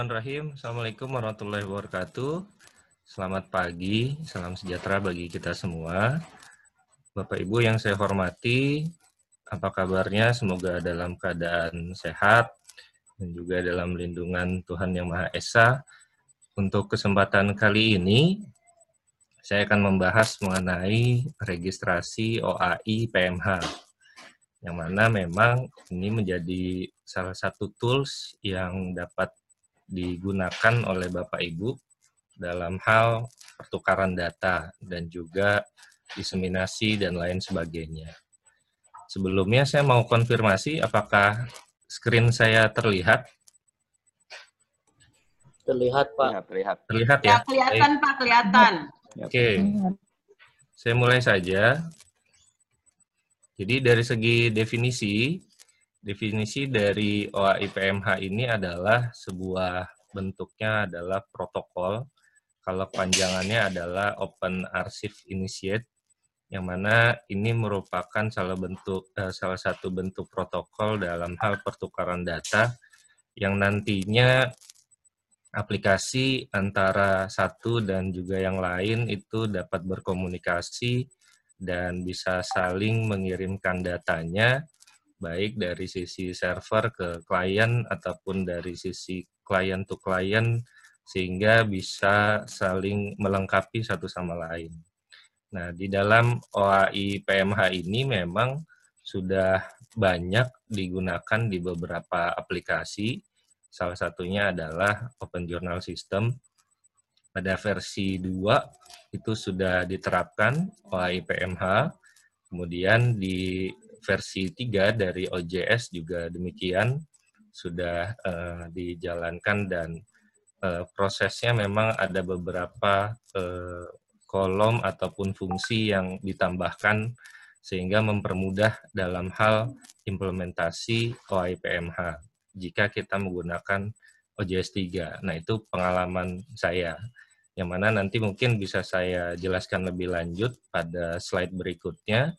bismillahirrahmanirrahim. Assalamualaikum warahmatullahi wabarakatuh. Selamat pagi, salam sejahtera bagi kita semua. Bapak Ibu yang saya hormati, apa kabarnya? Semoga dalam keadaan sehat dan juga dalam lindungan Tuhan Yang Maha Esa. Untuk kesempatan kali ini, saya akan membahas mengenai registrasi OAI PMH yang mana memang ini menjadi salah satu tools yang dapat digunakan oleh Bapak Ibu dalam hal pertukaran data dan juga diseminasi dan lain sebagainya. Sebelumnya saya mau konfirmasi apakah screen saya terlihat? Terlihat, Pak. Terlihat, terlihat ya? Ya, kelihatan, Pak, kelihatan. Oke. Saya mulai saja. Jadi dari segi definisi, definisi dari OAI PMH ini adalah sebuah bentuknya adalah protokol. Kalau panjangannya adalah Open Archive Initiate, yang mana ini merupakan salah bentuk eh, salah satu bentuk protokol dalam hal pertukaran data yang nantinya aplikasi antara satu dan juga yang lain itu dapat berkomunikasi dan bisa saling mengirimkan datanya baik dari sisi server ke klien ataupun dari sisi klien to klien sehingga bisa saling melengkapi satu sama lain. Nah, di dalam OAI PMH ini memang sudah banyak digunakan di beberapa aplikasi. Salah satunya adalah Open Journal System pada versi 2 itu sudah diterapkan OAI PMH. Kemudian di versi 3 dari OJS juga demikian sudah uh, dijalankan dan uh, prosesnya memang ada beberapa uh, kolom ataupun fungsi yang ditambahkan sehingga mempermudah dalam hal implementasi OAI PMH jika kita menggunakan OJS 3. Nah, itu pengalaman saya yang mana nanti mungkin bisa saya jelaskan lebih lanjut pada slide berikutnya.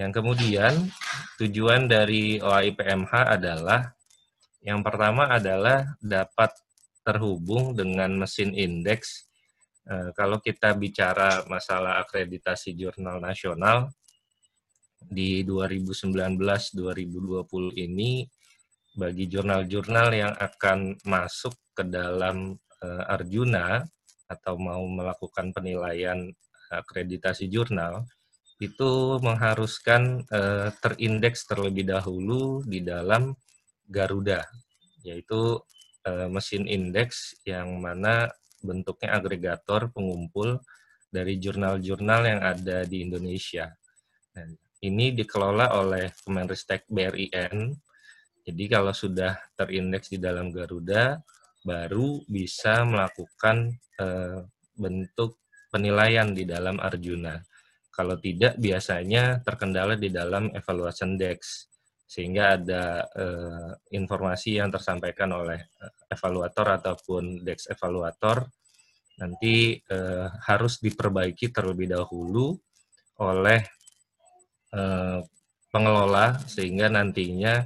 Yang kemudian tujuan dari OAI PMH adalah yang pertama adalah dapat terhubung dengan mesin indeks. Eh, kalau kita bicara masalah akreditasi jurnal nasional di 2019-2020 ini bagi jurnal-jurnal yang akan masuk ke dalam uh, Arjuna atau mau melakukan penilaian akreditasi jurnal itu mengharuskan uh, terindeks terlebih dahulu di dalam Garuda yaitu uh, mesin indeks yang mana bentuknya agregator pengumpul dari jurnal-jurnal yang ada di Indonesia. Nah, ini dikelola oleh Kemenristek BRIN. Jadi kalau sudah terindeks di dalam Garuda, baru bisa melakukan uh, bentuk penilaian di dalam Arjuna. Kalau tidak, biasanya terkendala di dalam evaluation dex, sehingga ada uh, informasi yang tersampaikan oleh eh, evaluator ataupun dex evaluator nanti uh, harus diperbaiki terlebih dahulu oleh uh, pengelola sehingga nantinya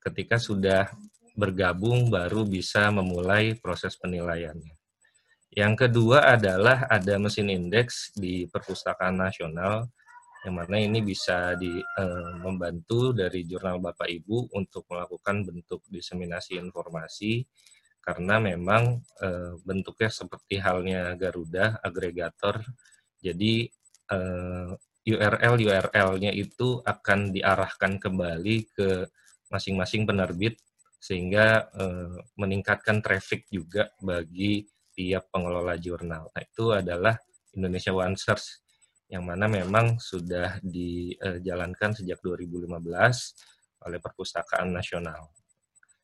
ketika sudah bergabung baru bisa memulai proses penilaiannya. Yang kedua adalah ada mesin indeks di perpustakaan nasional yang mana ini bisa di, eh, membantu dari jurnal Bapak Ibu untuk melakukan bentuk diseminasi informasi karena memang eh, bentuknya seperti halnya Garuda agregator. Jadi eh, URL URL-nya itu akan diarahkan kembali ke masing-masing penerbit sehingga eh, meningkatkan traffic juga bagi tiap pengelola jurnal. Nah, itu adalah Indonesia One Search yang mana memang sudah dijalankan sejak 2015 oleh Perpustakaan Nasional.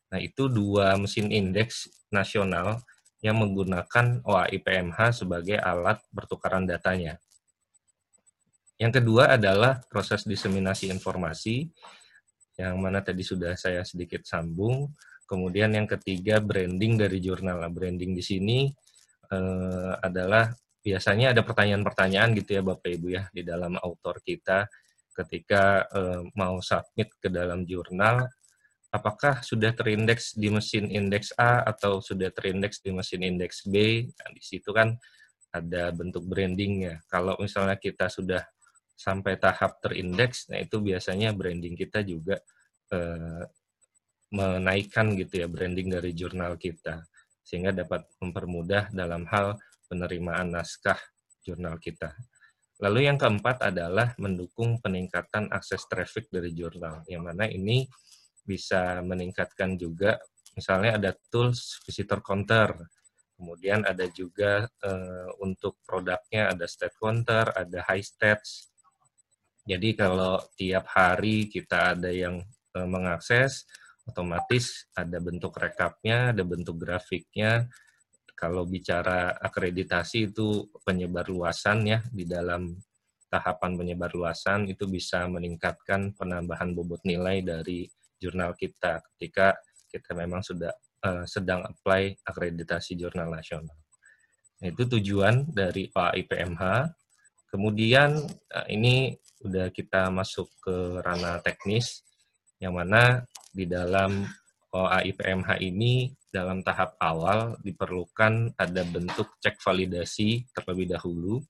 Nah, itu dua mesin indeks nasional yang menggunakan OAI PMH sebagai alat pertukaran datanya. Yang kedua adalah proses diseminasi informasi yang mana tadi sudah saya sedikit sambung. Kemudian yang ketiga branding dari jurnal. Nah, branding di sini uh, adalah biasanya ada pertanyaan-pertanyaan gitu ya Bapak Ibu ya di dalam autor kita ketika uh, mau submit ke dalam jurnal apakah sudah terindeks di mesin indeks A atau sudah terindeks di mesin indeks B. Nah, di situ kan ada bentuk brandingnya. Kalau misalnya kita sudah sampai tahap terindeks, nah itu biasanya branding kita juga eh, menaikkan gitu ya branding dari jurnal kita sehingga dapat mempermudah dalam hal penerimaan naskah jurnal kita. Lalu yang keempat adalah mendukung peningkatan akses traffic dari jurnal, yang mana ini bisa meningkatkan juga misalnya ada tools visitor counter kemudian ada juga uh, untuk produknya ada state counter ada high stats jadi kalau tiap hari kita ada yang uh, mengakses otomatis ada bentuk rekapnya ada bentuk grafiknya kalau bicara akreditasi itu penyebar luasan ya di dalam tahapan penyebar luasan itu bisa meningkatkan penambahan bobot nilai dari jurnal kita ketika kita memang sudah uh, sedang apply akreditasi jurnal nasional. Nah, itu tujuan dari OAIPMH. Kemudian uh, ini udah kita masuk ke ranah teknis, yang mana di dalam OAIPMH ini dalam tahap awal diperlukan ada bentuk cek validasi terlebih dahulu.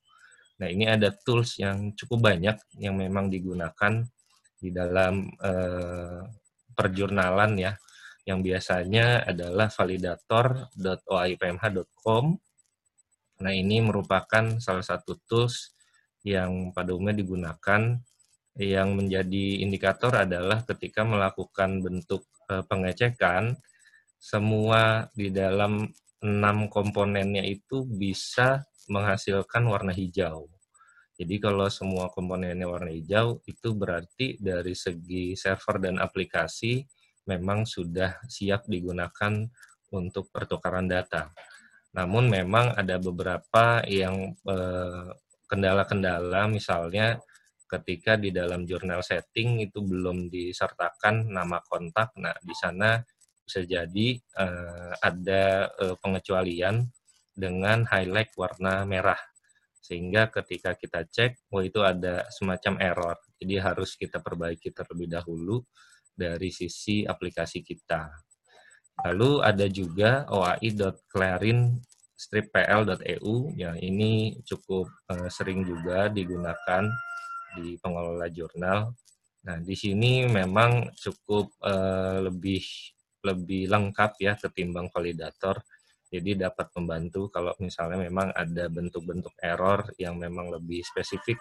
Nah ini ada tools yang cukup banyak yang memang digunakan di dalam uh, perjurnalan ya, yang biasanya adalah validator.oipmh.com. Nah, ini merupakan salah satu tools yang pada umumnya digunakan yang menjadi indikator adalah ketika melakukan bentuk e, pengecekan, semua di dalam enam komponennya itu bisa menghasilkan warna hijau. Jadi kalau semua komponennya warna hijau, itu berarti dari segi server dan aplikasi memang sudah siap digunakan untuk pertukaran data. Namun memang ada beberapa yang eh, kendala-kendala, eh, misalnya ketika di dalam jurnal setting itu belum disertakan nama kontak. Nah, di sana bisa jadi eh, ada eh, pengecualian dengan highlight warna merah sehingga ketika kita cek, oh itu ada semacam error. Jadi harus kita perbaiki terlebih dahulu dari sisi aplikasi kita. Lalu ada juga oai.clarin.pl.eu yang ini cukup uh, sering juga digunakan di pengelola jurnal. Nah, di sini memang cukup uh, lebih lebih lengkap ya ketimbang validator jadi dapat membantu kalau misalnya memang ada bentuk-bentuk error yang memang lebih spesifik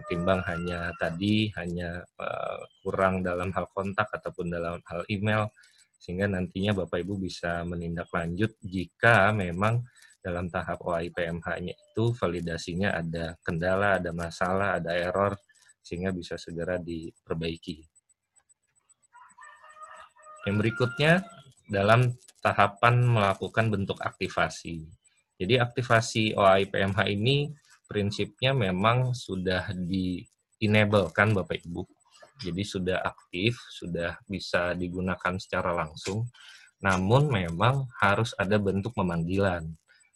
ketimbang hanya tadi hanya uh, kurang dalam hal kontak ataupun dalam hal email sehingga nantinya Bapak Ibu bisa menindaklanjut jika memang dalam tahap OIPMH-nya itu validasinya ada kendala, ada masalah, ada error sehingga bisa segera diperbaiki. Yang berikutnya dalam tahapan melakukan bentuk aktivasi. Jadi aktivasi OAI PMH ini prinsipnya memang sudah di-enable kan Bapak Ibu. Jadi sudah aktif, sudah bisa digunakan secara langsung. Namun memang harus ada bentuk pemanggilan.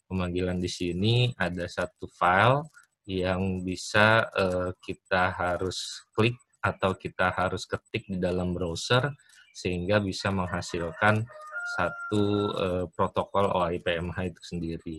Pemanggilan di sini ada satu file yang bisa uh, kita harus klik atau kita harus ketik di dalam browser sehingga bisa menghasilkan satu uh, protokol OIPMH itu sendiri.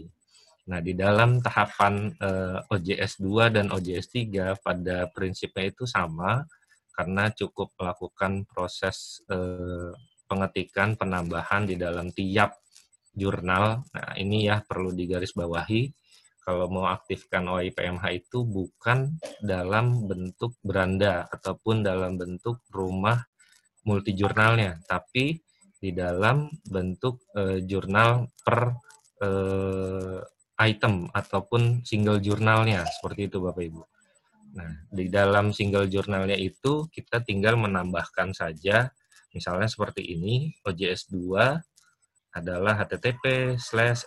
Nah, di dalam tahapan uh, OJS 2 dan OJS 3 pada prinsipnya itu sama karena cukup melakukan proses uh, pengetikan penambahan di dalam tiap jurnal. Nah, ini ya perlu digarisbawahi kalau mau aktifkan OIPMH itu bukan dalam bentuk beranda ataupun dalam bentuk rumah multi jurnalnya, tapi di dalam bentuk uh, jurnal per uh, item ataupun single jurnalnya seperti itu Bapak Ibu. Nah, di dalam single jurnalnya itu kita tinggal menambahkan saja misalnya seperti ini OJS 2 adalah http slash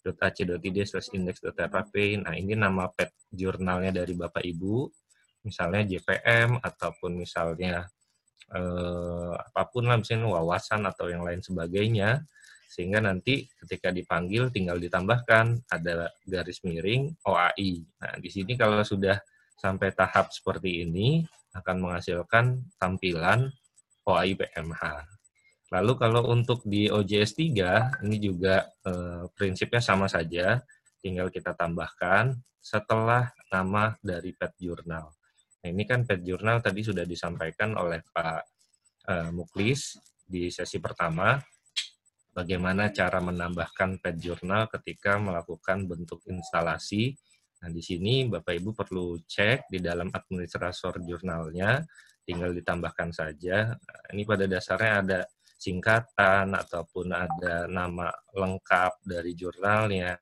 ejurnal.abcd.ac.id slash index.rp. Nah, ini nama pet jurnalnya dari Bapak Ibu, misalnya JPM ataupun misalnya eh, apa pun lah misalnya wawasan atau yang lain sebagainya sehingga nanti ketika dipanggil tinggal ditambahkan ada garis miring OAI. Nah, di sini kalau sudah sampai tahap seperti ini akan menghasilkan tampilan OAI PMH. Lalu kalau untuk di OJS 3, ini juga eh, prinsipnya sama saja, tinggal kita tambahkan setelah nama dari pet jurnal. Nah ini kan pet jurnal tadi sudah disampaikan oleh Pak eh, Muklis di sesi pertama, bagaimana cara menambahkan pet jurnal ketika melakukan bentuk instalasi. Nah di sini Bapak Ibu perlu cek di dalam administrator jurnalnya, tinggal ditambahkan saja. Nah, ini pada dasarnya ada singkatan ataupun ada nama lengkap dari jurnalnya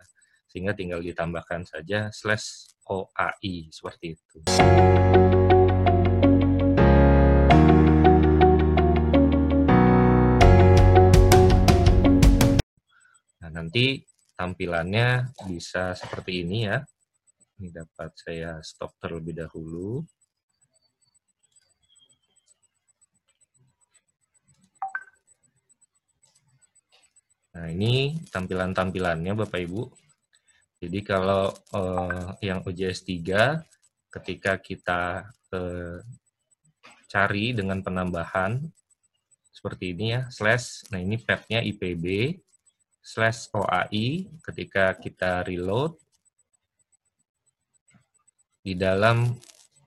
sehingga tinggal ditambahkan saja slash OAI seperti itu. Nah, nanti tampilannya bisa seperti ini ya. Ini dapat saya stop terlebih dahulu. Nah, ini tampilan-tampilannya Bapak Ibu. Jadi kalau uh, yang OJS 3 ketika kita uh, cari dengan penambahan seperti ini ya, slash, nah ini petnya IPB, slash OAI, ketika kita reload, di dalam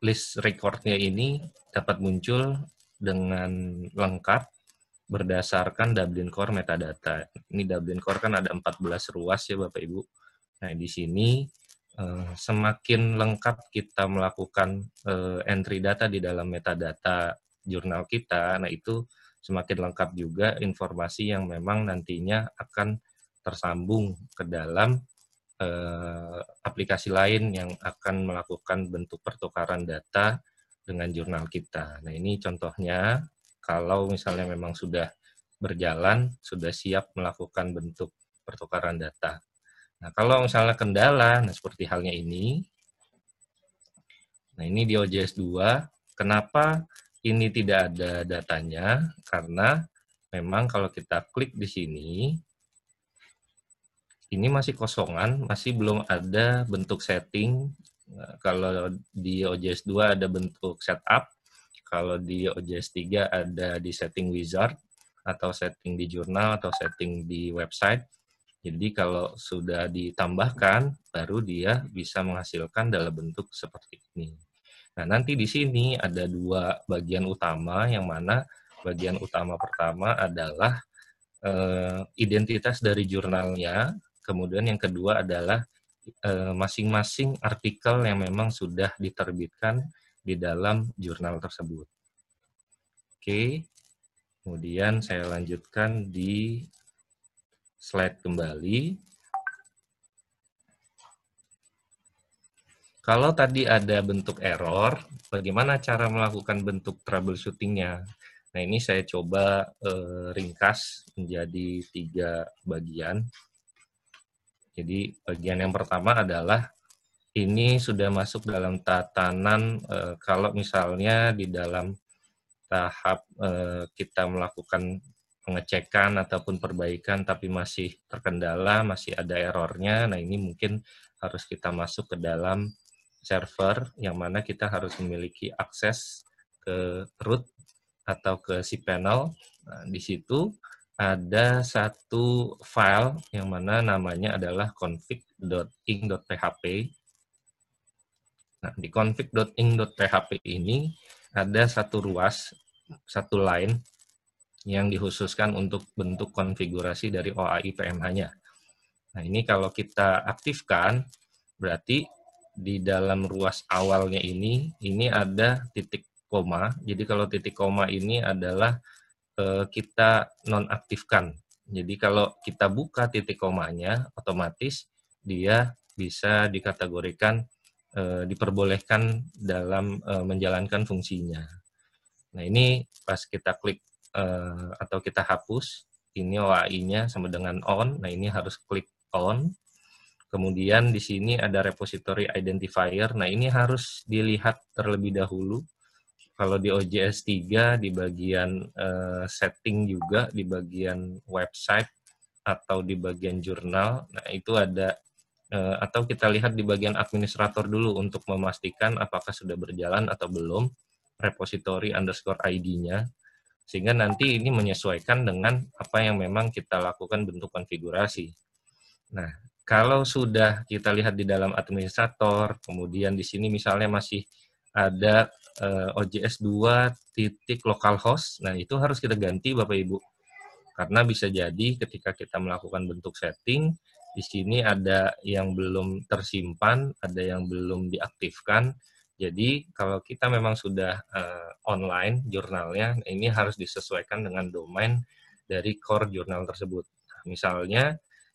list recordnya ini dapat muncul dengan lengkap berdasarkan Dublin Core metadata. Ini Dublin Core kan ada 14 ruas ya Bapak Ibu. Nah, di sini eh, semakin lengkap kita melakukan eh, entry data di dalam metadata jurnal kita, nah itu semakin lengkap juga informasi yang memang nantinya akan tersambung ke dalam eh, aplikasi lain yang akan melakukan bentuk pertukaran data dengan jurnal kita. Nah, ini contohnya kalau misalnya memang sudah berjalan, sudah siap melakukan bentuk pertukaran data. Nah, kalau misalnya kendala, nah seperti halnya ini, nah ini di OJS 2, kenapa ini tidak ada datanya? Karena memang kalau kita klik di sini, ini masih kosongan, masih belum ada bentuk setting. Nah, kalau di OJS 2 ada bentuk setup, kalau di OJS 3 ada di setting wizard atau setting di jurnal atau setting di website. Jadi kalau sudah ditambahkan, baru dia bisa menghasilkan dalam bentuk seperti ini. Nah, nanti di sini ada dua bagian utama, yang mana bagian utama pertama adalah eh, identitas dari jurnalnya, kemudian yang kedua adalah eh, masing-masing eh, artikel yang memang sudah diterbitkan di dalam jurnal tersebut. Oke, kemudian saya lanjutkan di slide kembali. Kalau tadi ada bentuk error, bagaimana cara melakukan bentuk troubleshootingnya? Nah, ini saya coba eh, ringkas menjadi tiga bagian. Jadi, bagian yang pertama adalah ini sudah masuk dalam tatanan uh, kalau misalnya di dalam tahap uh, kita melakukan pengecekan ataupun perbaikan tapi masih terkendala, masih ada errornya. Nah, ini mungkin harus kita masuk ke dalam server yang mana kita harus memiliki akses ke root atau ke cPanel. Nah, di situ ada satu file yang mana namanya adalah config.ing.php Nah, di config.ing.php ini ada satu ruas, satu line yang dikhususkan untuk bentuk konfigurasi dari OAI PMH-nya. Nah, ini kalau kita aktifkan, berarti di dalam ruas awalnya ini, ini ada titik koma. Jadi kalau titik koma ini adalah eh, kita nonaktifkan. Jadi kalau kita buka titik komanya, otomatis dia bisa dikategorikan e, diperbolehkan dalam e, menjalankan fungsinya. Nah ini pas kita klik e, atau kita hapus, ini OAI-nya sama dengan on, nah ini harus klik on. Kemudian di sini ada repository identifier, nah ini harus dilihat terlebih dahulu. Kalau di OJS 3 di bagian e, setting juga, di bagian website atau di bagian jurnal, nah itu ada Eh, atau kita lihat di bagian administrator dulu untuk memastikan apakah sudah berjalan atau belum repository underscore ID-nya. sehingga nanti ini menyesuaikan dengan apa yang memang kita lakukan bentuk konfigurasi. Nah, kalau sudah kita lihat di dalam administrator, kemudian di sini misalnya masih ada uh, OJS 2 titik localhost, nah itu harus kita ganti Bapak Ibu. Karena bisa jadi ketika kita melakukan bentuk setting, di sini ada yang belum tersimpan, ada yang belum diaktifkan, jadi kalau kita memang sudah uh, online jurnalnya, ini harus disesuaikan dengan domain dari core jurnal tersebut. Nah, misalnya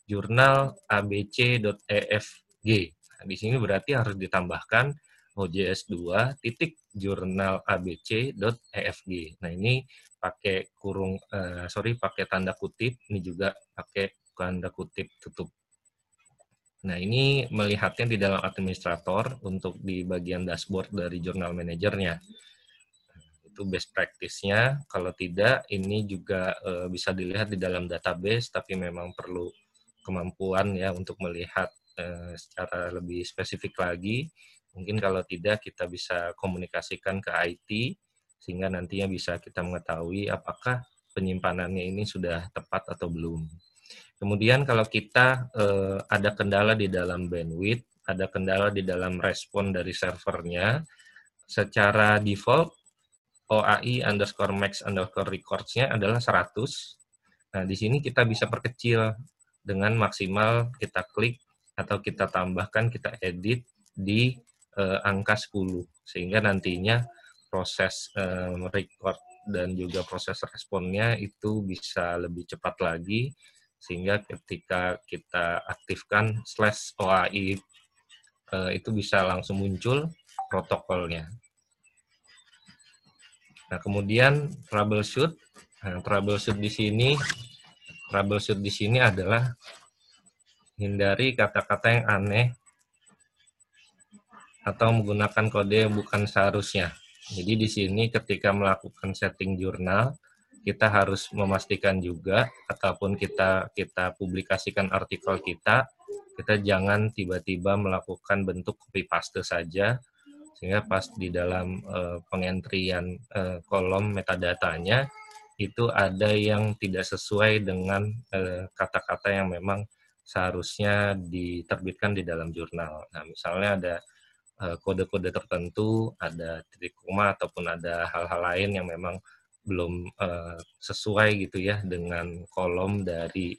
jurnal abc.efg. Nah, di sini berarti harus ditambahkan OJS 2 titik jurnal abc.efg. Nah ini pakai kurung, uh, sorry pakai tanda kutip, ini juga pakai tanda kutip tutup. Nah, ini melihatnya di dalam administrator untuk di bagian dashboard dari jurnal manajernya. Itu best practice-nya. Kalau tidak, ini juga e, bisa dilihat di dalam database, tapi memang perlu kemampuan ya untuk melihat e, secara lebih spesifik lagi. Mungkin kalau tidak, kita bisa komunikasikan ke IT, sehingga nantinya bisa kita mengetahui apakah penyimpanannya ini sudah tepat atau belum. Kemudian kalau kita eh, ada kendala di dalam bandwidth, ada kendala di dalam respon dari servernya, secara default OAI underscore max underscore records-nya adalah 100. Nah, di sini kita bisa perkecil dengan maksimal kita klik atau kita tambahkan, kita edit di eh, angka 10. Sehingga nantinya proses eh, record dan juga proses responnya itu bisa lebih cepat lagi sehingga ketika kita aktifkan slash OAI eh, itu bisa langsung muncul protokolnya. Nah, kemudian troubleshoot. Nah, troubleshoot di sini troubleshoot di sini adalah hindari kata-kata yang aneh atau menggunakan kode yang bukan seharusnya. Jadi di sini ketika melakukan setting jurnal, kita harus memastikan juga ataupun kita kita publikasikan artikel kita kita jangan tiba-tiba melakukan bentuk copy paste saja sehingga pas di dalam uh, pengentrian uh, kolom metadatanya itu ada yang tidak sesuai dengan eh, kata-kata uh, yang memang seharusnya diterbitkan di dalam jurnal. Nah, misalnya ada kode-kode uh, tertentu, ada titik koma ataupun ada hal-hal lain yang memang belum uh, sesuai gitu ya dengan kolom dari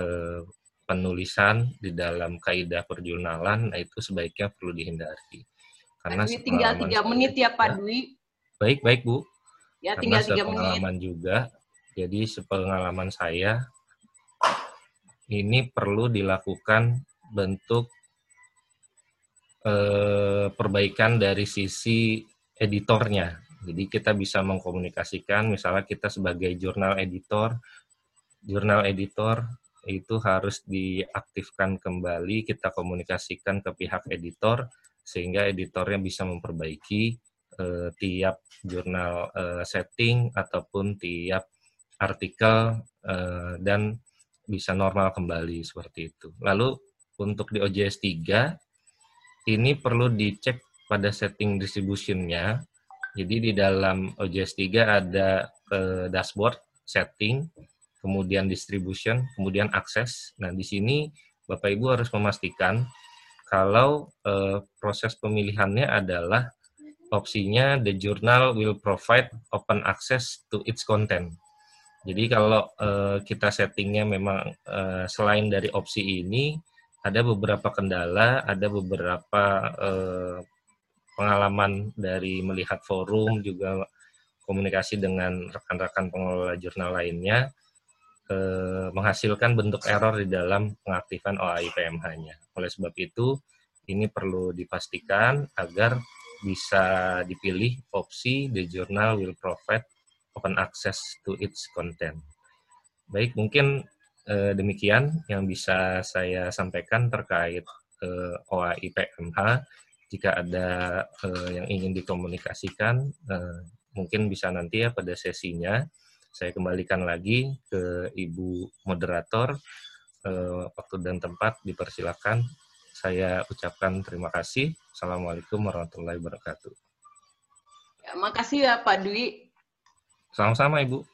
uh, penulisan di dalam kaidah perjurnalan, nah itu sebaiknya perlu dihindari. Karena Dwi, tinggal tiga menit ya Pak Dwi. Baik baik Bu. Ya tinggal tiga menit. Pengalaman juga, jadi sepengalaman saya ini perlu dilakukan bentuk eh, perbaikan dari sisi editornya jadi kita bisa mengkomunikasikan, misalnya kita sebagai jurnal editor, jurnal editor itu harus diaktifkan kembali, kita komunikasikan ke pihak editor, sehingga editornya bisa memperbaiki eh, tiap jurnal eh, setting ataupun tiap artikel eh, dan bisa normal kembali seperti itu. Lalu untuk di OJS 3 ini perlu dicek pada setting distributionnya jadi di dalam OJS 3 ada eh, dashboard, setting, kemudian distribution, kemudian akses. Nah, di sini Bapak Ibu harus memastikan kalau eh, proses pemilihannya adalah opsinya the journal will provide open access to its content. Jadi kalau eh, kita settingnya memang eh, selain dari opsi ini, ada beberapa kendala, ada beberapa eh, pengalaman dari melihat forum juga komunikasi dengan rekan-rekan pengelola jurnal lainnya eh, menghasilkan bentuk error di dalam pengaktifan OAI PMH-nya. Oleh sebab itu, ini perlu dipastikan agar bisa dipilih opsi the journal will provide open access to its content. Baik, mungkin eh, demikian yang bisa saya sampaikan terkait eh, OAI PMH jika ada uh, yang ingin dikomunikasikan, uh, mungkin bisa nanti ya pada sesinya. Saya kembalikan lagi ke Ibu Moderator. Uh, waktu dan tempat dipersilakan. Saya ucapkan terima kasih. Assalamualaikum warahmatullahi wabarakatuh. Ya, makasih ya Pak Dwi. Sama-sama Ibu.